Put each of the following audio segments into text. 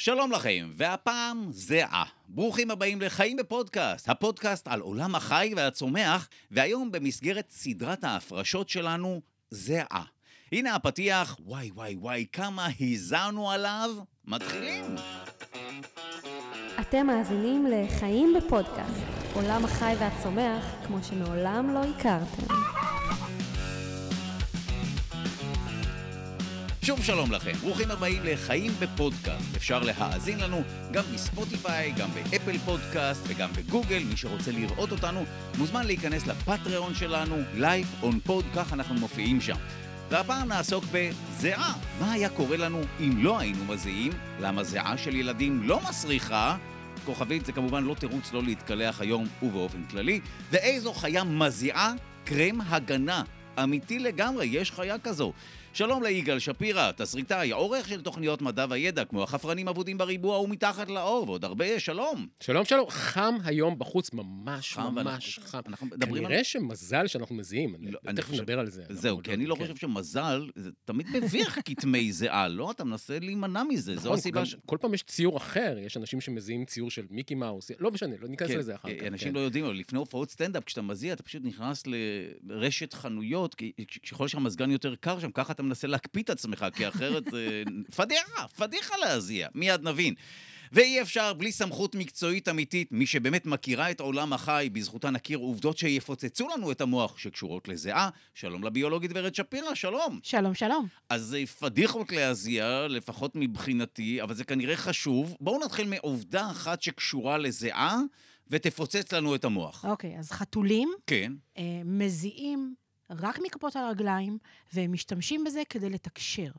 שלום לכם, והפעם זהה. ברוכים הבאים לחיים בפודקאסט, הפודקאסט על עולם החי והצומח, והיום במסגרת סדרת ההפרשות שלנו, זהה. הנה הפתיח, וואי וואי וואי, כמה הזענו עליו. מתחילים. אתם מאזינים לחיים בפודקאסט, עולם החי והצומח כמו שמעולם לא הכרתם. שוב שלום לכם, ברוכים הבאים לחיים בפודקאסט. אפשר להאזין לנו גם בספוטיפיי, גם באפל פודקאסט וגם בגוגל. מי שרוצה לראות אותנו מוזמן להיכנס לפטריון שלנו, Live on Pod, כך אנחנו מופיעים שם. והפעם נעסוק בזיעה. מה היה קורה לנו אם לא היינו מזיעים? למה זיעה של ילדים לא מסריחה? כוכבית זה כמובן לא תירוץ לא להתקלח היום ובאופן כללי. ואיזו חיה מזיעה? קרם הגנה. אמיתי לגמרי, יש חיה כזו. שלום ליגאל שפירא, תסריטאי, עורך של תוכניות מדע וידע, כמו החפרנים אבודים בריבוע ומתחת לאור, ועוד הרבה, שלום. שלום שלום, חם היום בחוץ, ממש חם, ממש ואנחנו- חם. אנחנו מדברים כנראה שמזל שאנחנו מזיעים, לא, אני תכף חושב- נדבר על זה. זהו, אבל כי אני לא כן. חושב שמזל, זה תמיד מביך כתמי זיעה, לא? אתה מנסה להימנע מזה, זו נכון, הסיבה ש... כל פעם יש ציור אחר, יש אנשים שמזיעים ציור של מיקי מאוס, לא משנה, לא ניכנס כן, לזה אחר כך. אנשים כן. לא יודעים, אבל לפני הופעות סטנדאפ, כשאתה מזיע, אתה פשוט נכנס לרשת חנויות, כי ככל שהמזגן יותר קר שם, ככה אתה מנסה להקפיא את עצמך, כי אחרת זה פדיחה, פדיחה להזיע, מיד נבין. ואי אפשר בלי סמכות מקצועית אמיתית, מי שבאמת מכירה את עולם החי, בזכותה נכיר עובדות שיפוצצו לנו את המוח שקשורות לזיעה. שלום לביולוגית ורד שפירא, שלום. שלום, שלום. אז זה פדיחות להזיע, לפחות מבחינתי, אבל זה כנראה חשוב. בואו נתחיל מעובדה אחת שקשורה לזיעה, ותפוצץ לנו את המוח. אוקיי, אז חתולים כן. אה, מזיעים רק מכפות על הרגליים, והם משתמשים בזה כדי לתקשר.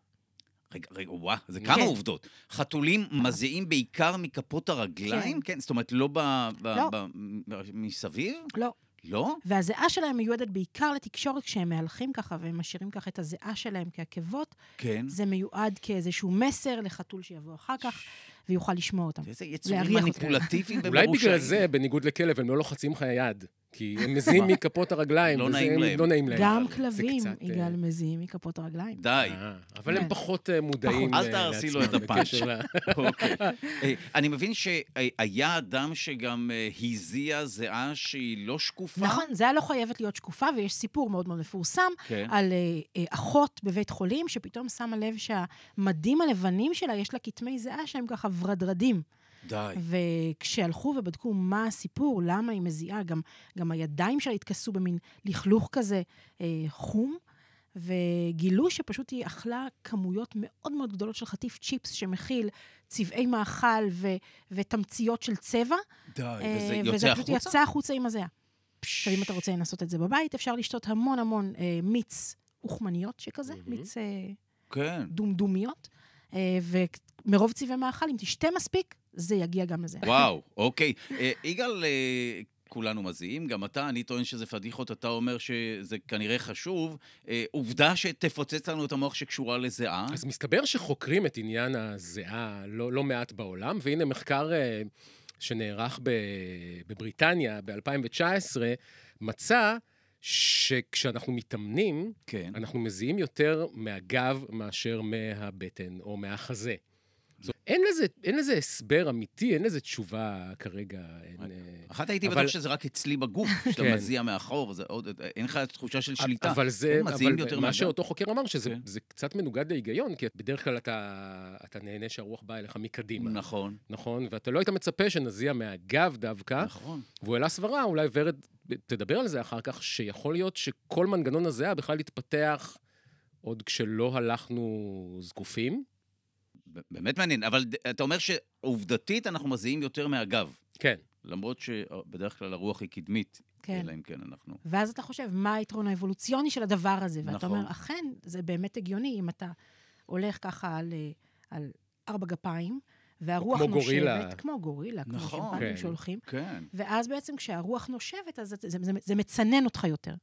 רגע, רגע, וואה, זה כן. כמה עובדות. חתולים מזיעים בעיקר מכפות הרגליים? כן. זאת אומרת, לא ב... ב- לא. ב- ב- מסביב? לא. לא? והזיעה שלהם מיועדת בעיקר לתקשורת כשהם מהלכים ככה, והם משאירים ככה את הזיעה שלהם כעקבות. כן. זה מיועד כאיזשהו מסר לחתול שיבוא אחר כך, ויוכל לשמוע אותם. איזה יצורים. מניפולטיביים אולי ומרושעים. בגלל זה, בניגוד לכלב, הם לא לוחצים לך יד. כי הם מזיעים מכפות הרגליים. לא נעים להם. לא נעים להם. גם כלבים, קצת, אה, יגאל, מזיעים מכפות הרגליים. די. אה, אבל הם כן. פחות אה, מודעים אל אה, תהרסי לו לעצמם את הפאנץ'. אוקיי. אני מבין שהיה אדם שגם הזיע זיעה שהיא לא שקופה? נכון, זיעה לא חייבת להיות שקופה, ויש סיפור מאוד מאוד מפורסם כן. על אחות בבית חולים, שפתאום שמה לב שהמדים הלבנים שלה, יש לה כתמי זיעה שהם ככה ורדרדים. די. וכשהלכו ובדקו מה הסיפור, למה היא מזיעה, גם, גם הידיים שלה התכסו במין לכלוך כזה אה, חום, וגילו שפשוט היא אכלה כמויות מאוד מאוד גדולות של חטיף צ'יפס שמכיל צבעי מאכל ו, ותמציות של צבע. די. אה, וזה יוצא וזה פשוט החוצה? יצא החוצה עם הזיעה. עכשיו, אם אתה רוצה לנסות את זה בבית, אפשר לשתות המון המון אה, מיץ אוכמניות שכזה, מהמם. מיץ אה, כן. דומדומיות, אה, ומרוב צבעי מאכל, אם תשתה מספיק, זה יגיע גם לזה. וואו, אוקיי. אה, יגאל, אה, כולנו מזיעים, גם אתה, אני טוען שזה פדיחות, אתה אומר שזה כנראה חשוב. אה, עובדה שתפוצץ לנו את המוח שקשורה לזיעה. אז מסתבר שחוקרים את עניין הזיעה לא, לא מעט בעולם, והנה מחקר אה, שנערך ב, בבריטניה ב-2019, מצא שכשאנחנו מתאמנים, כן. אנחנו מזיעים יותר מהגב מאשר מהבטן או מהחזה. זאת, אין, לזה, אין לזה הסבר אמיתי, אין לזה תשובה כרגע. אין, אה, אחת הייתי אבל- בטוח שזה רק אצלי בגוף, שאתה כן. מזיע מאחור, זה עוד, אין לך תחושה של שליטה. אבל זה, אבל יותר מה. שאותו חוקר אמר, שזה כן. זה קצת מנוגד להיגיון, כי בדרך כלל אתה, אתה נהנה שהרוח באה אליך מקדימה. נכון, נכון? ואתה לא היית מצפה שנזיע מהגב דווקא, נכון. והוא העלה סברה, אולי ורד תדבר על זה אחר כך, שיכול להיות שכל מנגנון הזיעה בכלל התפתח עוד כשלא הלכנו זקופים. באמת מעניין, אבל אתה אומר שעובדתית אנחנו מזיעים יותר מהגב. כן. למרות שבדרך כלל הרוח היא קדמית, כן. אלא אם כן אנחנו... ואז אתה חושב, מה היתרון האבולוציוני של הדבר הזה? ואתה נכון. אומר, אכן, זה באמת הגיוני אם אתה הולך ככה על, אה, על ארבע גפיים, והרוח כמו נושבת, גורילה. כמו גורילה, כמו נכון. שימפנים כן. שהולכים, כן, ואז בעצם כשהרוח נושבת, אז זה, זה, זה, זה מצנן אותך יותר.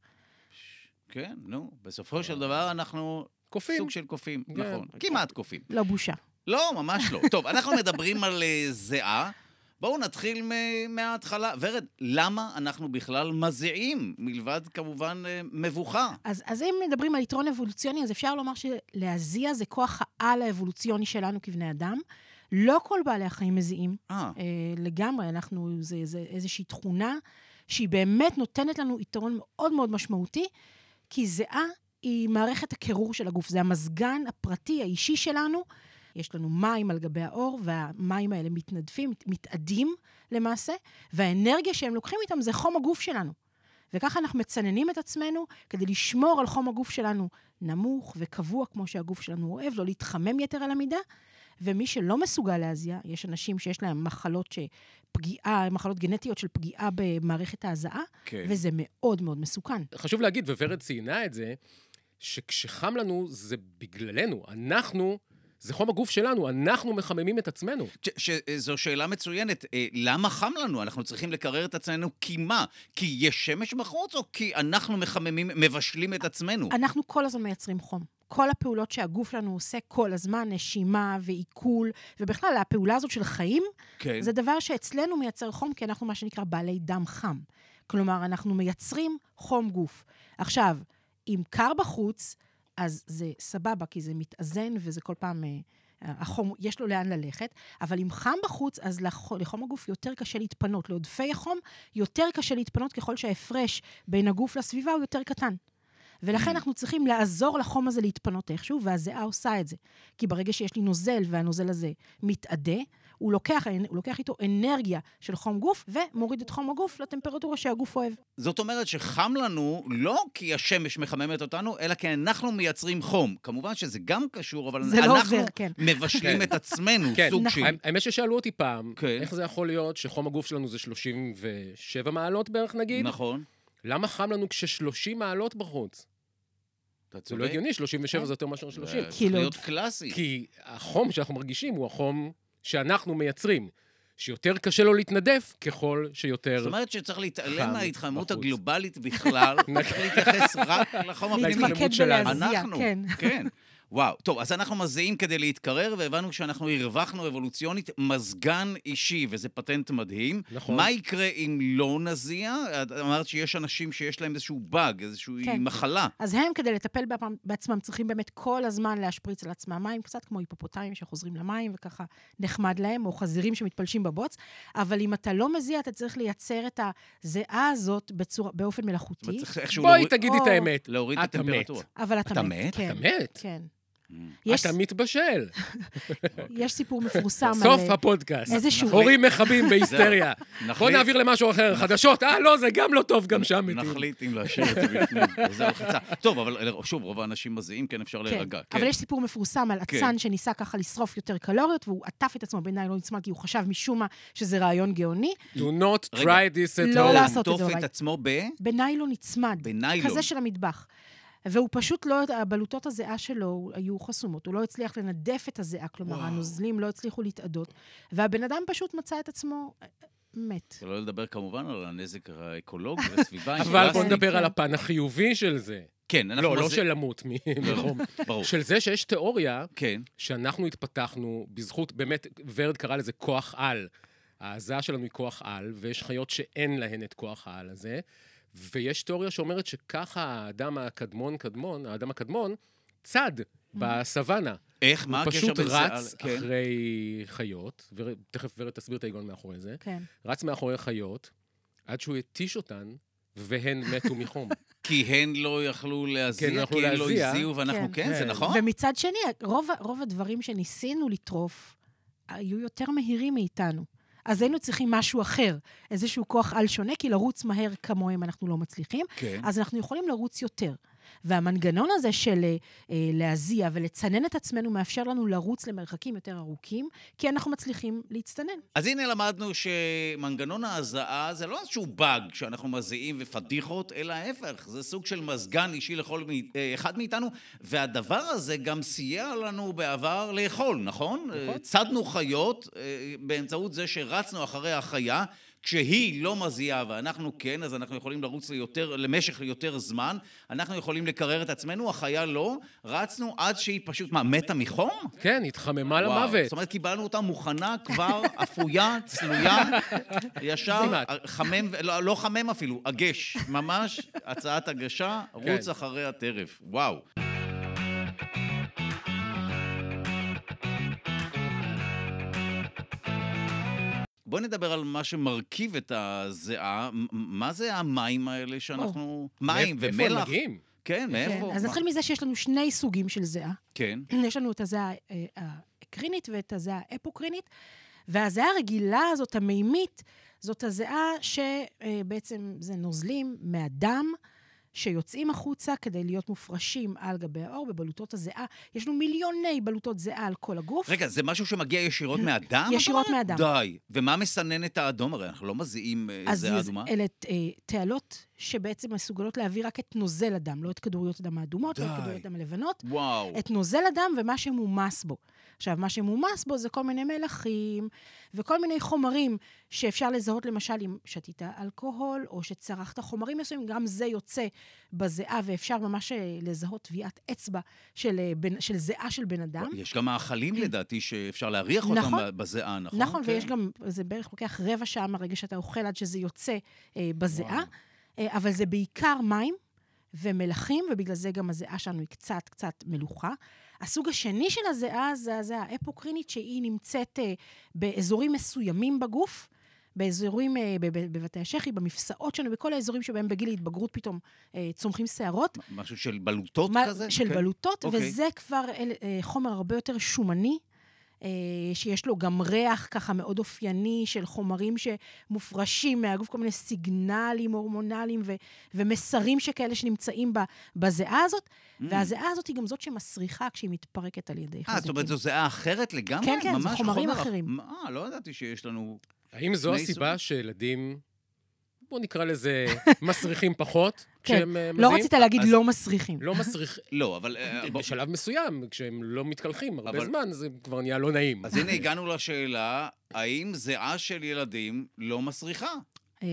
כן, נו. בסופו של דבר אנחנו קופים. סוג של קופים, כן. נכון. כמעט קופים. לא בושה. לא, ממש לא. טוב, אנחנו מדברים על אה, זיעה, בואו נתחיל מ- מההתחלה. ורד, למה אנחנו בכלל מזיעים, מלבד כמובן אה, מבוכה? אז, אז אם מדברים על יתרון אבולוציוני, אז אפשר לומר שלהזיע זה כוח העל האבולוציוני שלנו כבני אדם. לא כל בעלי החיים מזיעים. אה, אה, לגמרי, אנחנו, זה, זה איזושהי תכונה שהיא באמת נותנת לנו יתרון מאוד מאוד משמעותי, כי זיעה היא מערכת הקירור של הגוף, זה המזגן הפרטי, האישי שלנו. יש לנו מים על גבי האור, והמים האלה מתנדפים, מת- מתאדים למעשה, והאנרגיה שהם לוקחים איתם זה חום הגוף שלנו. וככה אנחנו מצננים את עצמנו כדי לשמור על חום הגוף שלנו נמוך וקבוע כמו שהגוף שלנו אוהב, לא להתחמם יתר על המידה. ומי שלא מסוגל להזיע, יש אנשים שיש להם מחלות שפגיעה, מחלות גנטיות של פגיעה במערכת ההזעה, כן. וזה מאוד מאוד מסוכן. חשוב להגיד, וורד ציינה את זה, שכשחם לנו זה בגללנו. אנחנו, זה חום הגוף שלנו, אנחנו מחממים את עצמנו. ש- שזו שאלה מצוינת. אה, למה חם לנו? אנחנו צריכים לקרר את עצמנו כי מה? כי יש שמש בחוץ, או כי אנחנו מחממים, מבשלים את עצמנו? אנחנו כל הזמן מייצרים חום. כל הפעולות שהגוף שלנו עושה כל הזמן, נשימה ועיכול, ובכלל, הפעולה הזאת של חיים, כן. זה דבר שאצלנו מייצר חום, כי אנחנו מה שנקרא בעלי דם חם. כלומר, אנחנו מייצרים חום גוף. עכשיו, אם קר בחוץ, אז זה סבבה, כי זה מתאזן וזה כל פעם... אה, החום, יש לו לאן ללכת, אבל אם חם בחוץ, אז לח- לחום הגוף יותר קשה להתפנות. לעודפי החום יותר קשה להתפנות ככל שההפרש בין הגוף לסביבה הוא יותר קטן. ולכן אנחנו צריכים לעזור לחום הזה להתפנות איכשהו, והזיעה עושה את זה. כי ברגע שיש לי נוזל והנוזל הזה מתאדה, הוא לוקח, הוא לוקח איתו אנרגיה של חום גוף ומוריד את חום הגוף לטמפרטורה שהגוף אוהב. זאת אומרת שחם לנו לא כי השמש מחממת אותנו, אלא כי אנחנו מייצרים חום. כמובן שזה גם קשור, אבל לא אנחנו עובר, כן. מבשלים את עצמנו, כן, סוג נכון. של... האמת ששאלו אותי פעם, כן. איך זה יכול להיות שחום הגוף שלנו זה 37 מעלות בערך נגיד? נכון. למה חם לנו כש-30 מעלות בחוץ? אתה זה. לא הגיוני, 37 כן. זה יותר מאשר 30. זה צריך כאילו- להיות קלאסי. כי החום שאנחנו מרגישים הוא החום שאנחנו מייצרים. שיותר קשה לו להתנדף ככל שיותר... זאת אומרת שצריך להתעלם חם מההתחממות. הגלובלית בכלל, צריך להתייחס רק לחום הפנימי. להתמקד. בלהזיע, אנחנו, כן. כן. וואו. טוב, אז אנחנו מזיעים כדי להתקרר, והבנו שאנחנו הרווחנו אבולוציונית מזגן אישי, וזה פטנט מדהים. נכון. מה יקרה אם לא נזיע? את אמרת שיש אנשים שיש להם איזשהו באג, איזושהי כן. מחלה. אז הם, כדי לטפל בעצמם- צריכים באמת כל הזמן להשפריץ על עצמם מים, קצת כמו היפופוטמים שחוזרים למים וככה נחמד להם, או חזירים שמתפלשים בבוץ. אבל אם אתה לא מזיע, אתה צריך לייצר את הזיעה הזאת בצורה, באופן מלאכותי, בואי להוריד- תגידי את או- האמת. להוריד את. הטמפרטורה. אבל אתה, אתה מת. מת? כן, אתה מת? כן. יש, אתה מתבשל. יש סיפור מפורסם סוף על... הפודקאסט. איזשהו- הורים מכבים בהיסטריה. בוא נעביר למשהו אחר, חדשות. אה, לא, זה גם לא טוב, גם שם מתים. נחליט אם להשאיר את זה בפנים. וזה הלחיצה. טוב, אבל שוב, רוב האנשים מזיעים, כן אפשר כן, להירגע. אבל יש סיפור מפורסם על כן. אצן שניסה ככה לשרוף יותר קלוריות, והוא עטף את עצמו בניילון נצמד, כי הוא חשב משום מה שזה רעיון גאוני. Do not try this at לא home. לעשות את זה לעטוף בבית. את עצמו ב... בניילון נצמד. בניילון. כזה של המטבח. והוא פשוט לא, הבלוטות הזיעה שלו היו חסומות, הוא לא הצליח לנדף את הזיעה, כלומר, וואו. הנוזלים לא הצליחו להתאדות, והבן אדם פשוט מצא את עצמו אה, מת. שלא לדבר כמובן על הנזק האקולוגי לסביבה. אבל בוא. נדבר. על הפן החיובי של זה. כן, אנחנו... לא, לא של למות מ- מחום. ברור. של זה שיש תיאוריה כן. שאנחנו התפתחנו בזכות, באמת, ורד קרא לזה כוח על. ההזעה שלנו היא כוח על, ויש חיות שאין להן את כוח העל הזה, ויש תיאוריה שאומרת שככה האדם הקדמון קדמון, האדם הקדמון, צד בסוואנה. איך? מה הוא הקשר פשוט בין זה... רץ כן. אחרי חיות, ותכף ורד תסביר את ההיגיון מאחורי זה, כן. רץ מאחורי חיות, עד שהוא התיש אותן, והן מתו מחום. כי הן לא יכלו כן, להזיע, לא יכלו כי הן לא. הזיעו, ואנחנו כן. כן, זה כן. נכון? ומצד שני, רוב, רוב הדברים שניסינו לטרוף היו יותר מהירים מאיתנו. אז היינו צריכים משהו אחר, איזשהו כוח על שונה, כי לרוץ מהר כמוהם אנחנו לא מצליחים, כן. אז אנחנו יכולים לרוץ יותר. והמנגנון הזה של אה, אה, להזיע ולצנן את עצמנו מאפשר לנו לרוץ למרחקים יותר ארוכים, כי אנחנו מצליחים להצטנן. אז הנה למדנו שמנגנון ההזעה זה לא איזשהו באג שאנחנו מזיעים ופדיחות, אלא ההפך, זה סוג של מזגן אישי לכל אה, אחד מאיתנו, והדבר הזה גם סייע לנו בעבר לאכול, נכון? נכון. אה, צדנו חיות אה, באמצעות זה שרצנו אחרי החיה. כשהיא לא מזיעה ואנחנו כן, אז אנחנו יכולים לרוץ ליותר, למשך יותר זמן, אנחנו יכולים לקרר את עצמנו, החיה לא, רצנו עד שהיא פשוט, מה, מתה מחום? כן, התחממה וואו, למוות. זאת אומרת, קיבלנו אותה מוכנה כבר, אפויה, צלויה, ישר. חמם, לא, לא חמם אפילו, הגש, ממש, הצעת הגשה, רוץ כן. אחרי הטרף. וואו. בוא נדבר על מה שמרכיב את הזיעה. מה זה המים האלה שאנחנו... מים מאיפה- איפה הם ומלח? מגיעים? כן, מאיפה? אז? נתחיל מזה שיש לנו שני סוגים של זיעה. כן. יש לנו את הזיעה אה, האקרינית ואת הזיעה האפוקרינית, והזיעה הרגילה הזאת, המימית, זאת הזיעה שבעצם זה נוזלים מהדם. שיוצאים החוצה כדי להיות מופרשים על גבי העור בבלוטות הזיעה. יש לנו מיליוני בלוטות זיעה על כל הגוף. רגע, זה משהו שמגיע ישירות מהדם? ישירות? מהדם. די. ומה מסנן את האדום? הרי אנחנו לא מזיעים אה, אז זיעה אדומה. אלה אה, תעלות שבעצם מסוגלות להעביר רק את נוזל הדם, לא את כדוריות הדם האדומות, לא את. כדוריות הדם הלבנות, וואו. את נוזל הדם ומה שמומס בו. עכשיו, מה שמומס בו זה כל מיני מלחים וכל מיני חומרים שאפשר לזהות, למשל, אם שתית אלכוהול או שצרכת חומרים מסוימים, גם זה יוצא בזיעה, ואפשר ממש אה, לזהות טביעת אצבע של, אה, בן, של זיעה של בן אדם. יש גם מאכלים לדעתי שאפשר להריח אותם נכון. בזיעה, נכון? נכון, כן. ויש גם, זה בערך לוקח רבע שעה מהרגע שאתה אוכל עד שזה יוצא אה, בזיעה, וואו. אה, אבל זה בעיקר מים ומלחים, ובגלל זה גם הזיעה שלנו היא קצת קצת מלוכה. הסוג השני של הזיעה זה הזיעה האפוקרינית, שהיא נמצאת אה, באזורים מסוימים בגוף. באזורים, אה, בבתי השחי, במפסעות שלנו, בכל האזורים שבהם בגיל ההתבגרות פתאום צומחים שערות. משהו של בלוטות מה- כזה? של כן. בלוטות, אוקיי. וזה כבר חומר הרבה יותר שומני, שיש לו גם ריח ככה מאוד אופייני של חומרים שמופרשים מהגוף, כל מיני סיגנלים הורמונליים ו, ומסרים שכאלה שנמצאים ב, בזיעה הזאת, והזיעה הזאת היא גם זאת שמסריחה כשהיא מתפרקת על ידי אה, חזקים. זאת אומרת, זו זיעה אחרת לגמרי? כן, כן, זה חומרים חומר אח- אחרים. אה, לא ידעתי שיש לנו... האם זו הסיבה שילדים, בואו נקרא לזה, מסריחים פחות כן, אה, לא? רצית להגיד לא מסריחים. לא מסריח... לא, אבל... אה, בוא- בשלב מסוים, כשהם לא מתקלחים הרבה אבל- זמן, זה כבר נהיה לא נעים. אז הנה הגענו לשאלה, האם זיעה של ילדים לא מסריחה? אה,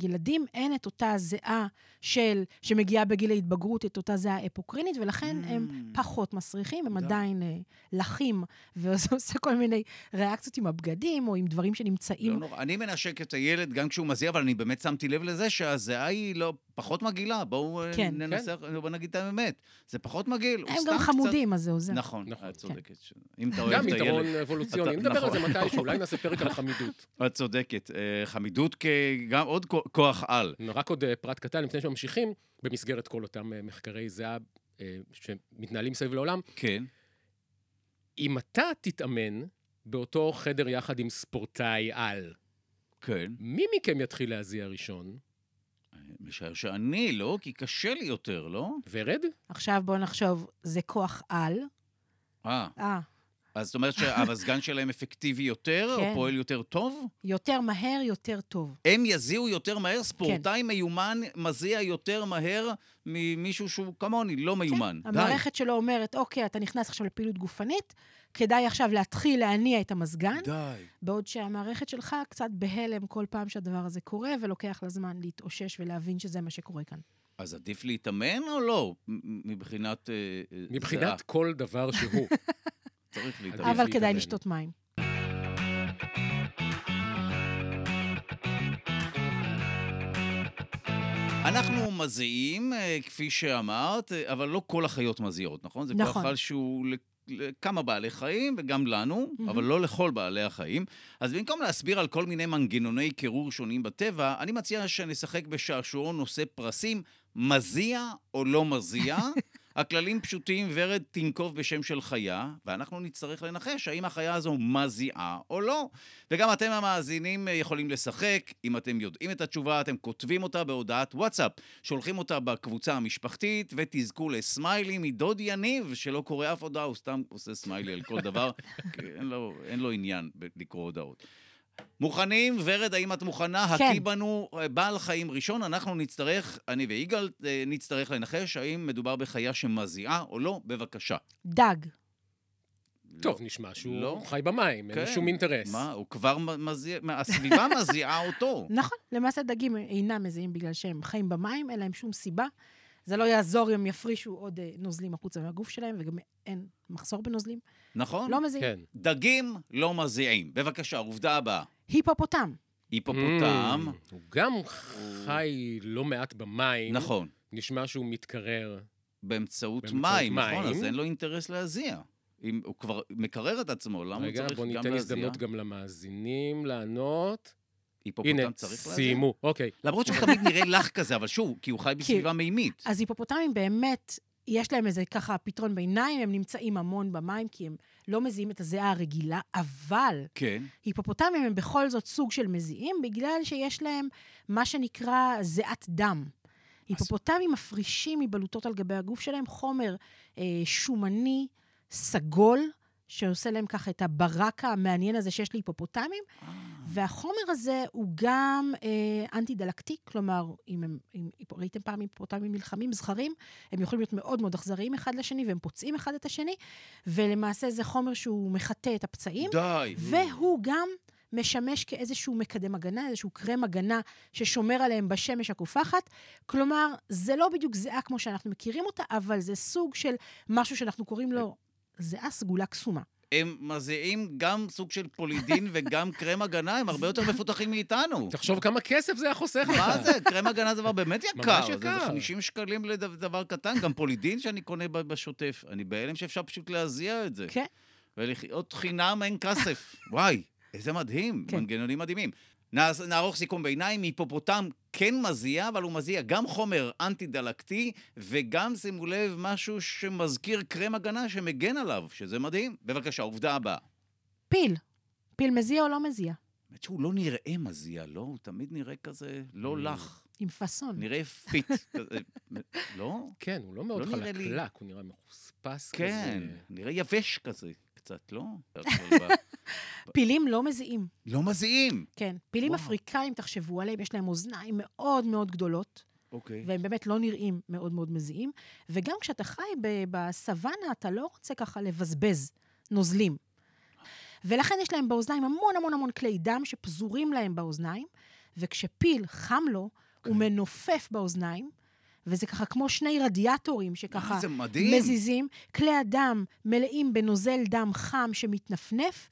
לילדים אין את אותה זיעה של, שמגיעה בגיל ההתבגרות, את אותה זיעה אפוקרינית, ולכן Mm. הם פחות מסריחים, הם די. עדיין אה, לחים, וזה עושה כל מיני ריאקציות עם הבגדים, או עם דברים לא שנמצאים. נורא. אני מנשק את הילד גם כשהוא מזיע, אבל אני באמת שמתי לב לזה שהזיעה היא לא... פחות מגעילה. בואו אה, כן. ננסה, בואו נגיד את האמת. זה פחות מגעיל. הם גם קצת- חמודים, אז זה עוזר. נכון, נכון, את כן. צודקת. ש- אם אתה אוהב גם את יתרון הילד... אבולוציוני. אתה- נדבר על זה נכון. מתישהו, אולי נעשה פרק על החמידות. את צודקת. אה, חמידות כגם עוד כוח על. רק עוד פרט קטן, לפני שממשיכים, במסגרת כל אותם אה, מחקרי זיעה אה, שמתנהלים מסביב לעולם, כן. אם אתה תתאמן באותו חדר יחד עם ספורטאי על, כן. מי מכם יתחיל להזיע ראשון? משער שאני, לא? כי קשה לי יותר, לא? ורד? עכשיו בואו נחשוב, זה כוח על. אה, אה, אז זאת אומרת שהמזגן שלהם אפקטיבי יותר, או כן. פועל יותר טוב? יותר מהר, יותר טוב. הם יזיעו יותר מהר? כן. ספורטאי מיומן מזיע יותר מהר ממישהו שהוא כמוני, לא מיומן. די. המערכת שלו אומרת, אוקיי, אתה נכנס עכשיו לפעילות גופנית, כדאי עכשיו להתחיל להניע את המזגן, די. בעוד שהמערכת שלך קצת בהלם כל פעם שהדבר הזה קורה, ולוקח לה זמן להתאושש ולהבין שזה מה שקורה כאן. אז עדיף להתאמן או לא? מבחינת... אה, אה. מבחינת כל דבר שהוא. צריך להתאמן. עדיף אבל כדאי. לשתות מים. אנחנו מזיעים, אה, כפי שאמרת, אה, אבל לא כל החיות מזיעות, נכון? זה נכון. כוח חל שהוא לכמה בעלי חיים, וגם לנו, מהמם. אבל לא לכל בעלי החיים. אז במקום להסביר על כל מיני מנגנוני קירור שונים בטבע, אני מציע שנשחק בשעשועון נושא פרסים, מזיע או לא מזיע. הכללים פשוטים, ורד תנקוב בשם של חיה, ואנחנו נצטרך לנחש האם החיה הזו מזיעה או לא. וגם אתם המאזינים אה, יכולים לשחק. אם אתם יודעים את התשובה, אתם כותבים אותה בהודעת וואטסאפ, שולחים אותה בקבוצה המשפחתית, ותזכו לסמיילי מדוד יניב, שלא קורא אף הודעה, הוא סתם עושה סמיילי על כל דבר, כי אין לו, אין לו עניין לקרוא הודעות. מוכנים? ורד, האם את מוכנה? כן. הקי בנו אה, בעל חיים ראשון, אנחנו נצטרך, אני ויגאל, אה, נצטרך לנחש האם מדובר בחיה שמזיעה או לא. בבקשה. דג. טוב, נשמע שהוא לא. חי במים, אין כן. שום אינטרס. מה, הוא כבר מזיע, הסביבה מזיעה אותו. נכון, למעשה דגים אינם מזיעים בגלל שהם חיים במים, אין להם שום סיבה. זה לא יעזור אם יפרישו עוד אה, נוזלים החוצה מהגוף שלהם, וגם אין מחסור בנוזלים. נכון? לא מזיעים. כן. דגים לא מזיעים. בבקשה, עובדה הבאה. היפופוטם. היפופוטם, Mm, הוא גם חי לא מעט במים. נכון, נשמע שהוא מתקרר. באמצעות באמצעות מים, נכון, מים. אז אין לו אינטרס להזיע. אם הוא כבר מקרר את עצמו, למה הוא רגע, צריך בוא גם ניתן להזיע? הזדמנות גם למאזינים לענות. היפופוטם הנה, צריך להזיע? סיימו. אוקיי. למרות שהוא תמיד נראה לך כזה, אבל שוב, כי הוא חי בסביבה מימית. אז היפופוטמים באמת, יש להם איזה ככה פתרון ביניים, הם נמצאים המון במים, כי הם לא מזיעים את הזיעה הרגילה, אבל כן. היפופוטמים הם בכל זאת סוג של מזיעים, בגלל שיש להם מה שנקרא זיעת דם. היפופוטמים מפרישים מבלוטות על גבי הגוף שלהם חומר אה, שומני, סגול, שעושה להם ככה את הברק המעניין הזה שיש להיפופוטמים, והחומר הזה הוא גם אה, אנטי-דלקתי, כלומר, אם הם, אם, ראיתם פעם היפופוטמים נלחמים זכרים, הם יכולים להיות מאוד מאוד אכזריים אחד לשני, והם פוצעים אחד את השני, ולמעשה זה חומר שהוא מחטא את הפצעים. די. והוא גם משמש כאיזשהו מקדם הגנה, איזשהו קרם הגנה ששומר עליהם בשמש הקופחת. כלומר, זה לא בדיוק זיעה כמו שאנחנו מכירים אותה, אבל זה סוג של משהו שאנחנו קוראים לו זיעה סגולה קסומה. הם מזיעים גם סוג של פולידין וגם קרם הגנה, הם הרבה יותר מפותחים מאיתנו. תחשוב כמה כסף זה היה חוסך לך. מה זה? קרם הגנה זה דבר באמת יקר. ממש יקר. זה 50 שקלים לדבר קטן, גם פולידין שאני קונה ב- בשוטף. אני בהלם שאפשר פשוט להזיע את זה. כן? ולחיות חינם אין כסף. וואי, איזה מדהים, כן. מנגנונים מדהימים. נערוך סיכום ביניים, היפופוטם כן מזיע, אבל הוא מזיע גם חומר אנטי-דלקתי, וגם, שימו לב, משהו שמזכיר קרם הגנה שמגן עליו, שזה מדהים. בבקשה, עובדה הבאה. פיל. פיל מזיע או לא מזיע? האמת שהוא לא נראה מזיע, לא? הוא תמיד נראה כזה לא. לך. עם פאסון. נראה fit. לא? כן, הוא לא מאוד לא נראה לי- חלקלק, הוא נראה מחוספס כזה. כן, נראה יבש כזה, קצת, לא? פילים לא מזיעים. לא מזיעים. כן. פילים וואו. אפריקאים, תחשבו עליהם, יש להם אוזניים מאוד מאוד גדולות. אוקיי. והם באמת לא נראים מאוד מאוד מזיעים. וגם כשאתה חי בסוואנה, אתה לא רוצה ככה לבזבז נוזלים. ולכן יש להם באוזניים המון המון המון כלי דם שפזורים להם באוזניים, וכשפיל חם לו, הוא מנופף באוזניים, וזה ככה כמו שני רדיאטורים שככה זה מדהים. מזיזים. כלי הדם מלאים בנוזל דם חם שמתנפנף,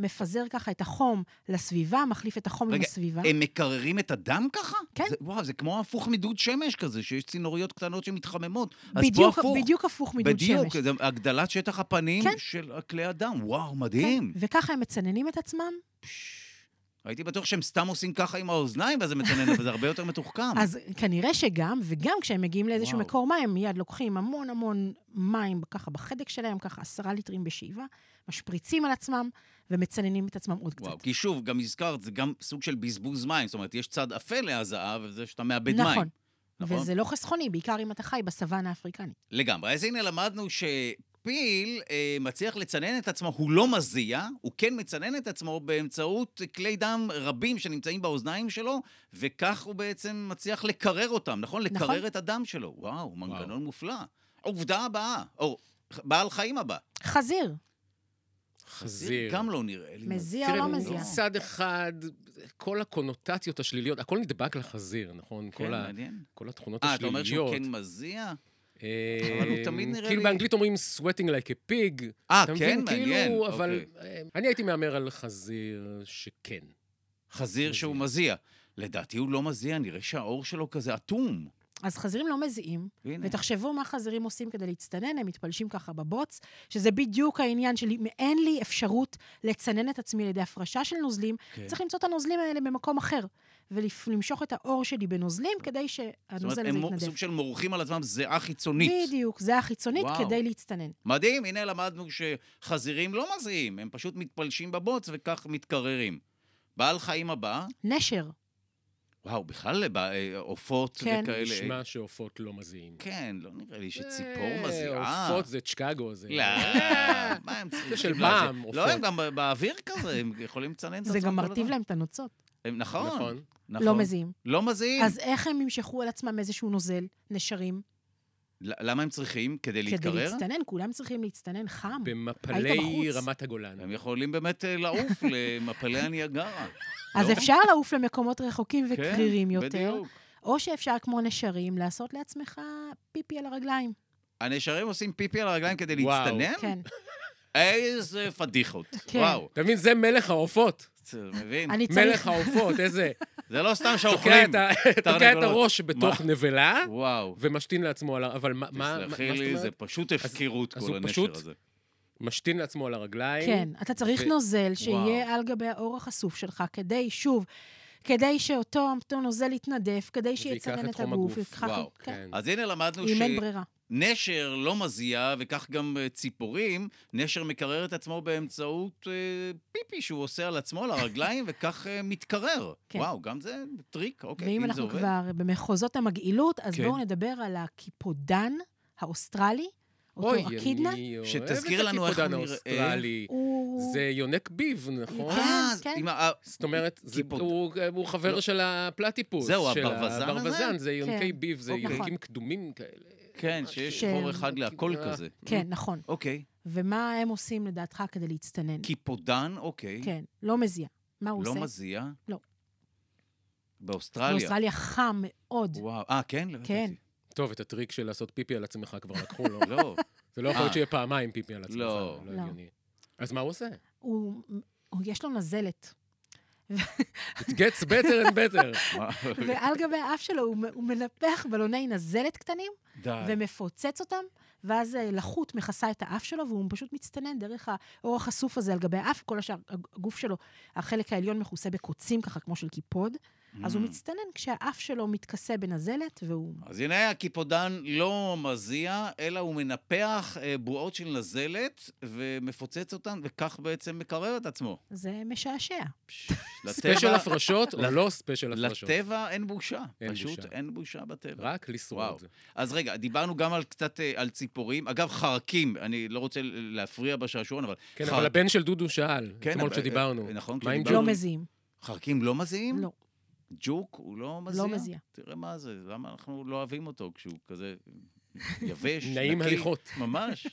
מפזר ככה את החום לסביבה, מחליף את החום עם רגע, הסביבה. הם מקררים את הדם ככה? כן. זה, וואו, זה כמו הפוך מדוד שמש כזה, שיש צינוריות קטנות שמתחממות. אז פה בדיוק, הפוך. בדיוק הפוך מדוד בדיוק, שמש. זה הגדלת שטח הפנים כן. של כלי הדם. וואו, מדהים. כן, וככה הם מצננים את עצמם. הייתי בטוח שהם סתם עושים ככה עם האוזניים, ואז זה מצנן, אבל זה הרבה יותר מתוחכם. אז כנראה שגם, וגם כשהם מגיעים לאיזשהו וואו. מקור מים, הם מיד לוקחים המון המון מים ככה בחדק שלהם, ככה עשרה ליטרים בשאיבה, משפריצים על עצמם ומצננים את עצמם עוד קצת. וואו, כי שוב, גם הזכרת, זה גם סוג של בזבוז מים. זאת אומרת, יש צד אפל להזעה, וזה שאתה מאבד מים. נכון. נכון? וזה לא חסכוני, בעיקר אם אתה חי בסוואנה האפריקנית. לגמרי. אז הנה למדנו שפיל אה, מצליח לצנן את עצמו, הוא לא מזיע, הוא כן מצנן את עצמו באמצעות כלי דם רבים שנמצאים באוזניים שלו, וכך הוא בעצם מצליח לקרר אותם, נכון? לקרר נכון. את הדם שלו. וואו, מנגנון מופלא. עובדה הבאה, או בעל חיים הבא. חזיר, חזיר. גם לא נראה לי. מזיע או לא מזיע? מצד אחד, כל הקונוטציות השליליות, הכל נדבק לחזיר, נכון? כן, כל, ה, מעניין. כל התכונות אה, אתה אומר השליליות. שהוא כן מזיע? אבל הוא תמיד נראה כאילו לי- באנגלית אומרים sweating like a pig. אה, כן? מעניין. כאילו, אבל אוקיי. אה, אני הייתי מהמר על חזיר שכן. חזיר שהוא מזיע. לדעתי הוא לא מזיע, נראה שהעור שלו כזה אטום. אז חזירים לא מזיעים, הנה. ותחשבו מה חזירים עושים כדי להצטנן, הם מתפלשים ככה בבוץ, שזה בדיוק העניין שלי, אין לי אפשרות לצנן את עצמי על ידי הפרשה של נוזלים, כן. צריך למצוא את הנוזלים האלה במקום אחר, ולמשוך את האור שלי בנוזלים כדי זאת אומרת, שהנוזל הזה הם יתנדב. סוג של מורחים על עצמם זיעה חיצונית. בדיוק, זה החיצונית וואו. כדי להצטנן. מדהים, הנה למדנו שחזירים לא מזיעים, הם פשוט מתפלשים בבוץ וכך מתקררים. בעל חיים הבא, נשר, וואו, בכלל בא- אה, עופות כן. וכאלה. נשמע שעופות לא מזיעים. כן, לא נראה לי שציפור אה, מזיעה. עופות זה צ'קאגו, זה... לא, מה הם צריכים זה של? פעם, לא, עופות. הם גם באוויר כזה, הם יכולים לצנן את עצמם זה גם מרטיב. להם את הנוצות. הם- נכון, נכון. נכון. לא מזיעים. לא מזיעים. אז איך הם ימשכו על עצמם איזשהו נוזל, נשרים? למה הם צריכים? כדי כדי להתקרר? להצטנן, כולם צריכים להצטנן חם. במפלי. רמת הגולן. הם יכולים באמת אה, לעוף למפלי הניאגרה. אז לא? אפשר לעוף למקומות רחוקים כן, וקרירים יותר, בדיוק. או שאפשר, כמו נשרים, לעשות לעצמך פיפי על הרגליים. הנשרים עושים פיפי על הרגליים כדי וואו. להצטנן? כן. איזה פדיחות. כן. וואו. אתה מבין, זה מלך העופות. מבין? אני מלך צריך... העופות, איזה... זה לא סתם שאוכלים. תוקע את. הראש בתוך? נבלה, וואו. ומשתין לעצמו על ה... אבל מה מה- מה תסלחי לי, זה? פשוט הפקרות, אז כל הוא הנשר פשוט- הזה. משתין לעצמו על הרגליים. כן, אתה צריך ו- נוזל שיהיה על גבי האור החשוף שלך, כדי, שוב, כדי שאותו אותו נוזל יתנדף, כדי שיצנן את את חום הגוף. הגוף. וואו, כן. כן. אז הנה למדנו אם אין ברירה. שנשר לא מזיע, וכך גם אה, ציפורים, נשר מקרר את עצמו באמצעות אה, פיפי שהוא עושה על עצמו, על הרגליים, וכך אה, מתקרר. כן. וואו, גם זה טריק, אוקיי, ואם אם זה אנחנו עובד. כבר במחוזות המגעילות, אז כן. בואו נדבר על הקיפודן האוסטרלי, אוי, אותו אקידנה. אני אוהב שתזכיר את לנו איך הקיפודן הוא נראה. האוסטרלי. הוא... זה יונק ביב, נכון? כן, אה, כן. עם ה- זאת אומרת, זה- הוא- הוא חבר לא. של הפלטיפוס. זהו, הברווזן הזה? הברווזן, זה יונקי כן. ביב, זה אוקיי. יונקים קדומים כאלה. כן, שיש ש- חור אחד להכל אה, כזה. כן, נכון. אוקיי. ומה הם עושים לדעתך כדי להצטנן? קיפודן, אוקיי. כן, לא מזיע. מה הוא לא עושה? מזיע? לא. באוסטרליה. באוסטרליה חם מאוד. וואו. אה, כן? לא כן. טוב, את הטריק של לעשות פיפי על עצמך כבר לקחו לו. לא. זה לא יכול להיות אה. שיהיה פעמיים פיפי על עצמך. לא. לא לא. הגיוני. אז מה הוא עושה? הוא, הוא, יש לו נזלת. It gets better and better. ועל גבי האף שלו הוא, הוא מנפח בלוני נזלת קטנים, די. ומפוצץ אותם, ואז אה, לחות מכסה את האף שלו, והוא פשוט מצטנן דרך העור החשוף הזה על גבי האף, כל השאר, הגוף שלו, החלק העליון מכוסה בקוצים ככה, כמו של קיפוד, אז הוא Mm. מצטנן כשהאף שלו מתכסה בנזלת, והוא... אז הנה הקיפודן לא מזיע, אלא הוא מנפח אה, בועות של נזלת ומפוצץ אותן, וכך בעצם מקרר את עצמו. זה משעשע. special הפרשות או לא special הפרשות? לטבע אין בושה. אין פשוט. אין בושה בטבע. רק. לשרוד. אז רגע, דיברנו גם על קצת אה, על ציפורים. אגב, חרקים, אני לא רוצה להפריע בשעשועון, אבל... כן, אבל הבן של דודו שאל, כן, אתמול כשדיברנו. אה, נכון, כשדיברנו. לא? מזיעים. חרקים לא מזיעים? לא. ג'וק הוא לא מזיע? לא מזיע. תראה מה זה, למה אנחנו לא אוהבים אותו כשהוא כזה יבש, נעים נקי? הליכות. ממש,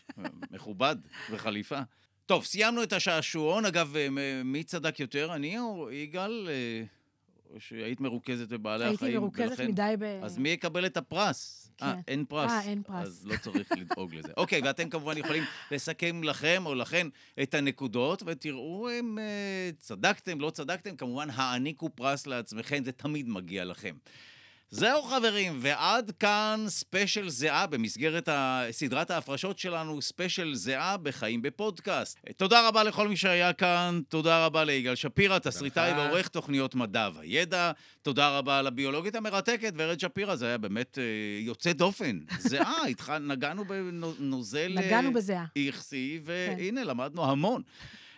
מכובד וחליפה. טוב, סיימנו את השעשועון. אגב, אה, מי צדק יותר, אני או יגאל? אה, או שהיית מרוכזת בבעלי החיים? הייתי מרוכזת ולכן- מדי ב... אז מי יקבל את הפרס? אה, כן. אין פרס. אה, אין פרס. אז לא צריך לדאוג לזה. אוקיי, ואתם כמובן יכולים לסכם לכם או לכן את הנקודות, ותראו אם אה, צדקתם, לא צדקתם. כמובן, העניקו פרס לעצמכם, זה תמיד מגיע לכם. זהו חברים, ועד כאן ספיישל זיעה במסגרת סדרת ההפרשות שלנו, ספיישל זיעה בחיים בפודקאסט. תודה רבה לכל מי שהיה כאן, תודה רבה ליגאל שפירא, תסריטאי. ועורך תוכניות מדע והידע, תודה רבה לביולוגית המרתקת ורד שפירא, זה היה באמת אה, יוצא דופן. זהה, איתך נגענו בנוזל... אה, נגענו. איכסי, כן. והנה, למדנו המון.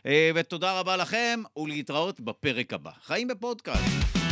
אה, ותודה רבה לכם, ולהתראות בפרק הבא. חיים בפודקאסט.